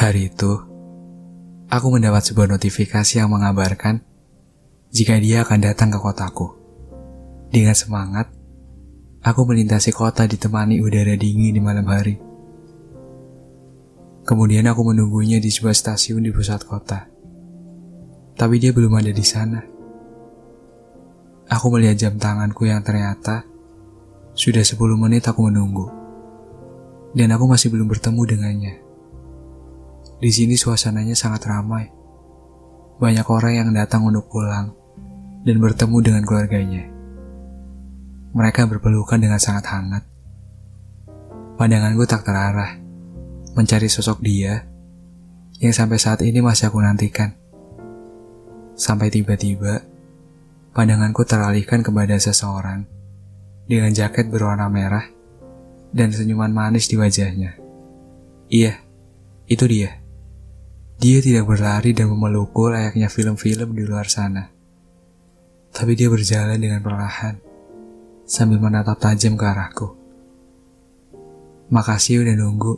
Hari itu, aku mendapat sebuah notifikasi yang mengabarkan jika dia akan datang ke kotaku. Dengan semangat, aku melintasi kota ditemani udara dingin di malam hari. Kemudian aku menunggunya di sebuah stasiun di pusat kota. Tapi dia belum ada di sana. Aku melihat jam tanganku yang ternyata sudah 10 menit aku menunggu. Dan aku masih belum bertemu dengannya. Di sini suasananya sangat ramai. Banyak orang yang datang untuk pulang dan bertemu dengan keluarganya. Mereka berpelukan dengan sangat hangat. Pandanganku tak terarah, mencari sosok dia yang sampai saat ini masih aku nantikan. Sampai tiba-tiba, pandanganku teralihkan kepada seseorang dengan jaket berwarna merah dan senyuman manis di wajahnya. Iya, itu dia. Dia tidak berlari dan memelukku layaknya film-film di luar sana. Tapi dia berjalan dengan perlahan, sambil menatap tajam ke arahku. Makasih udah nunggu.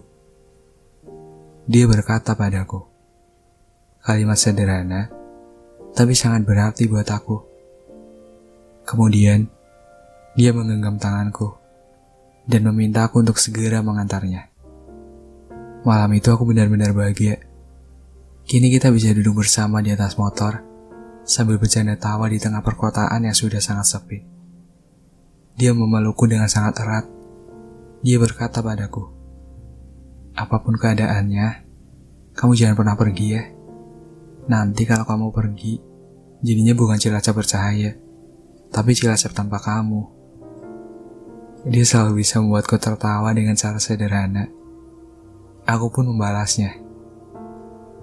Dia berkata padaku. Kalimat sederhana, tapi sangat berarti buat aku. Kemudian, dia menggenggam tanganku dan meminta aku untuk segera mengantarnya. Malam itu aku benar-benar bahagia. Kini kita bisa duduk bersama di atas motor sambil bercanda tawa di tengah perkotaan yang sudah sangat sepi. Dia memelukku dengan sangat erat. Dia berkata padaku, Apa pun keadaannya, kamu jangan pernah pergi ya. Nanti kalau kamu pergi, jadinya bukan cilacap bercahaya, tapi cilacap tanpa kamu. Dia selalu bisa membuatku tertawa dengan cara sederhana. Aku pun membalasnya.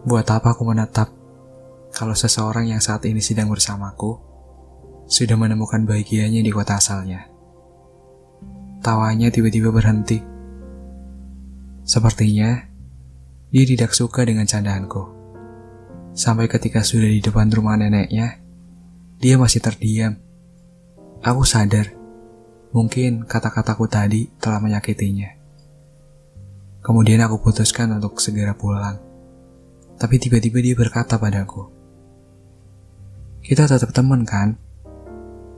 Buat apa aku menetap kalau seseorang yang saat ini sedang bersamaku sudah menemukan bahagianya di kota asalnya. Tawanya tiba-tiba berhenti. Sepertinya dia tidak suka dengan candaanku. Sampai ketika sudah di depan rumah neneknya, dia masih terdiam. Aku sadar Mungkin kata-kataku tadi telah menyakitinya. Kemudian aku putuskan untuk segera pulang. Tapi tiba-tiba dia berkata padaku, Kita tetap teman kan?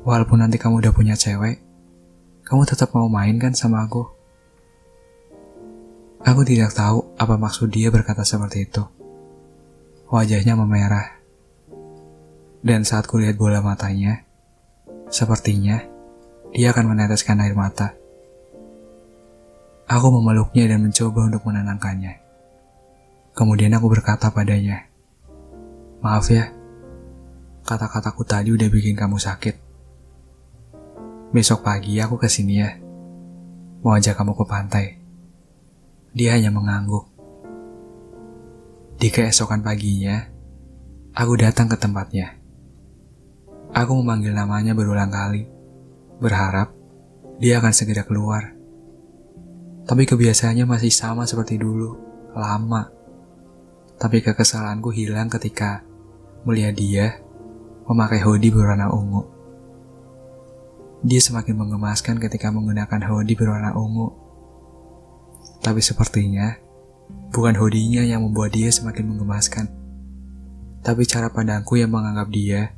Walaupun nanti kamu udah punya cewek, kamu tetap mau main kan sama aku? Aku tidak tahu apa maksud dia berkata seperti itu. Wajahnya memerah. Dan saat kulihat bola matanya, sepertinya dia akan meneteskan air mata. Aku memeluknya dan mencoba untuk menenangkannya. Kemudian aku berkata padanya, Maaf ya, kata-kataku tadi udah bikin kamu sakit. Besok pagi aku ke sini ya, mau ajak kamu ke pantai. Dia hanya mengangguk. Di keesokan paginya, aku datang ke tempatnya. Aku memanggil namanya berulang kali berharap dia akan segera keluar. Tapi kebiasaannya masih sama seperti dulu, lama. Tapi kekesalanku hilang ketika melihat dia memakai hoodie berwarna ungu. Dia semakin mengemaskan ketika menggunakan hoodie berwarna ungu. Tapi sepertinya bukan hoodie-nya yang membuat dia semakin mengemaskan. Tapi cara pandangku yang menganggap dia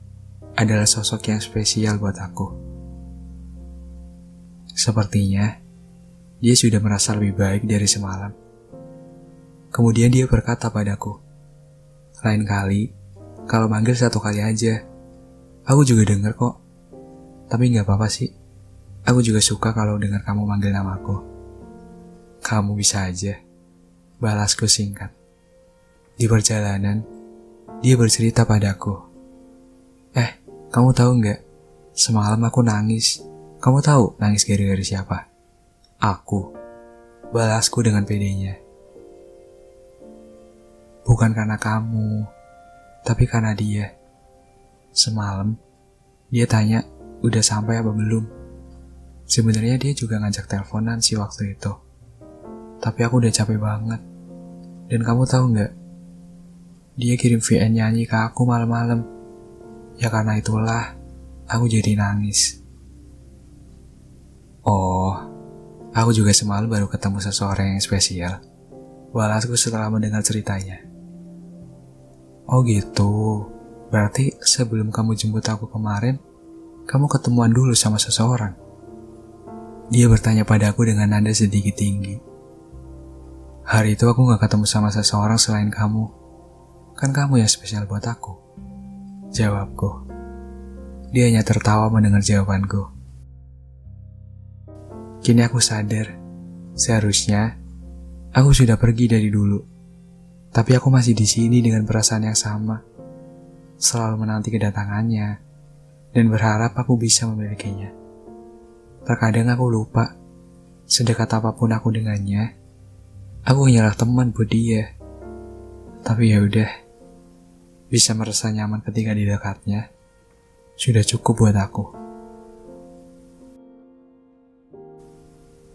adalah sosok yang spesial buat aku. Sepertinya dia sudah merasa lebih baik dari semalam. Kemudian dia berkata padaku, lain kali kalau manggil satu kali aja. Aku juga dengar kok. Tapi nggak apa-apa sih. Aku juga suka kalau dengar kamu manggil namaku. Kamu bisa aja. Balasku singkat. Di perjalanan, dia bercerita padaku. Eh, kamu tahu nggak? Semalam aku nangis kamu tahu nangis gara-gara siapa? Aku. Balasku dengan pedenya. Bukan karena kamu, tapi karena dia. Semalam, dia tanya, udah sampai apa belum? Sebenarnya dia juga ngajak teleponan sih waktu itu. Tapi aku udah capek banget. Dan kamu tahu nggak? Dia kirim VN nyanyi ke aku malam-malam. Ya karena itulah, aku jadi nangis. Oh, aku juga semalam baru ketemu seseorang yang spesial. Balasku setelah mendengar ceritanya. Oh gitu, berarti sebelum kamu jemput aku kemarin, kamu ketemuan dulu sama seseorang. Dia bertanya padaku dengan nada sedikit tinggi. Hari itu aku gak ketemu sama seseorang selain kamu. Kan kamu yang spesial buat aku. Jawabku. Dia hanya tertawa mendengar jawabanku. Kini aku sadar, seharusnya aku sudah pergi dari dulu. Tapi aku masih di sini dengan perasaan yang sama. Selalu menanti kedatangannya dan berharap aku bisa memilikinya. Terkadang aku lupa, sedekat apa pun aku dengannya, aku hanyalah teman buat dia. Tapi ya udah, bisa merasa nyaman ketika di dekatnya, sudah cukup buat aku.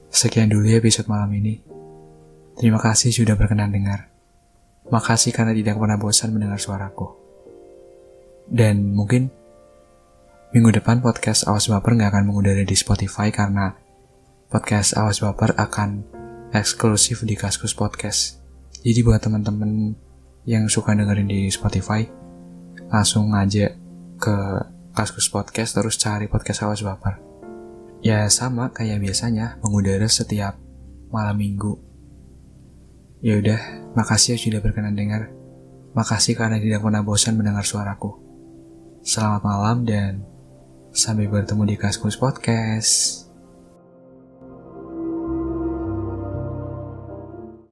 Sekian dulu episode malam ini. Terima kasih sudah berkenan dengar. Makasih karena tidak pernah bosan mendengar suaraku. Dan mungkin minggu depan podcast Awas Baper nggak akan mengudara di Spotify karena podcast Awas Baper akan eksklusif di Kaskus Podcast. Jadi buat teman-teman yang suka dengerin di Spotify, langsung aja ke Kaskus Podcast terus cari podcast Awas Baper. Ya sama kayak biasanya mengudara setiap malam minggu. Ya udah, makasih ya sudah berkenan dengar. Makasih karena tidak pernah bosan mendengar suaraku. Selamat malam dan sampai bertemu di Kaskus Podcast.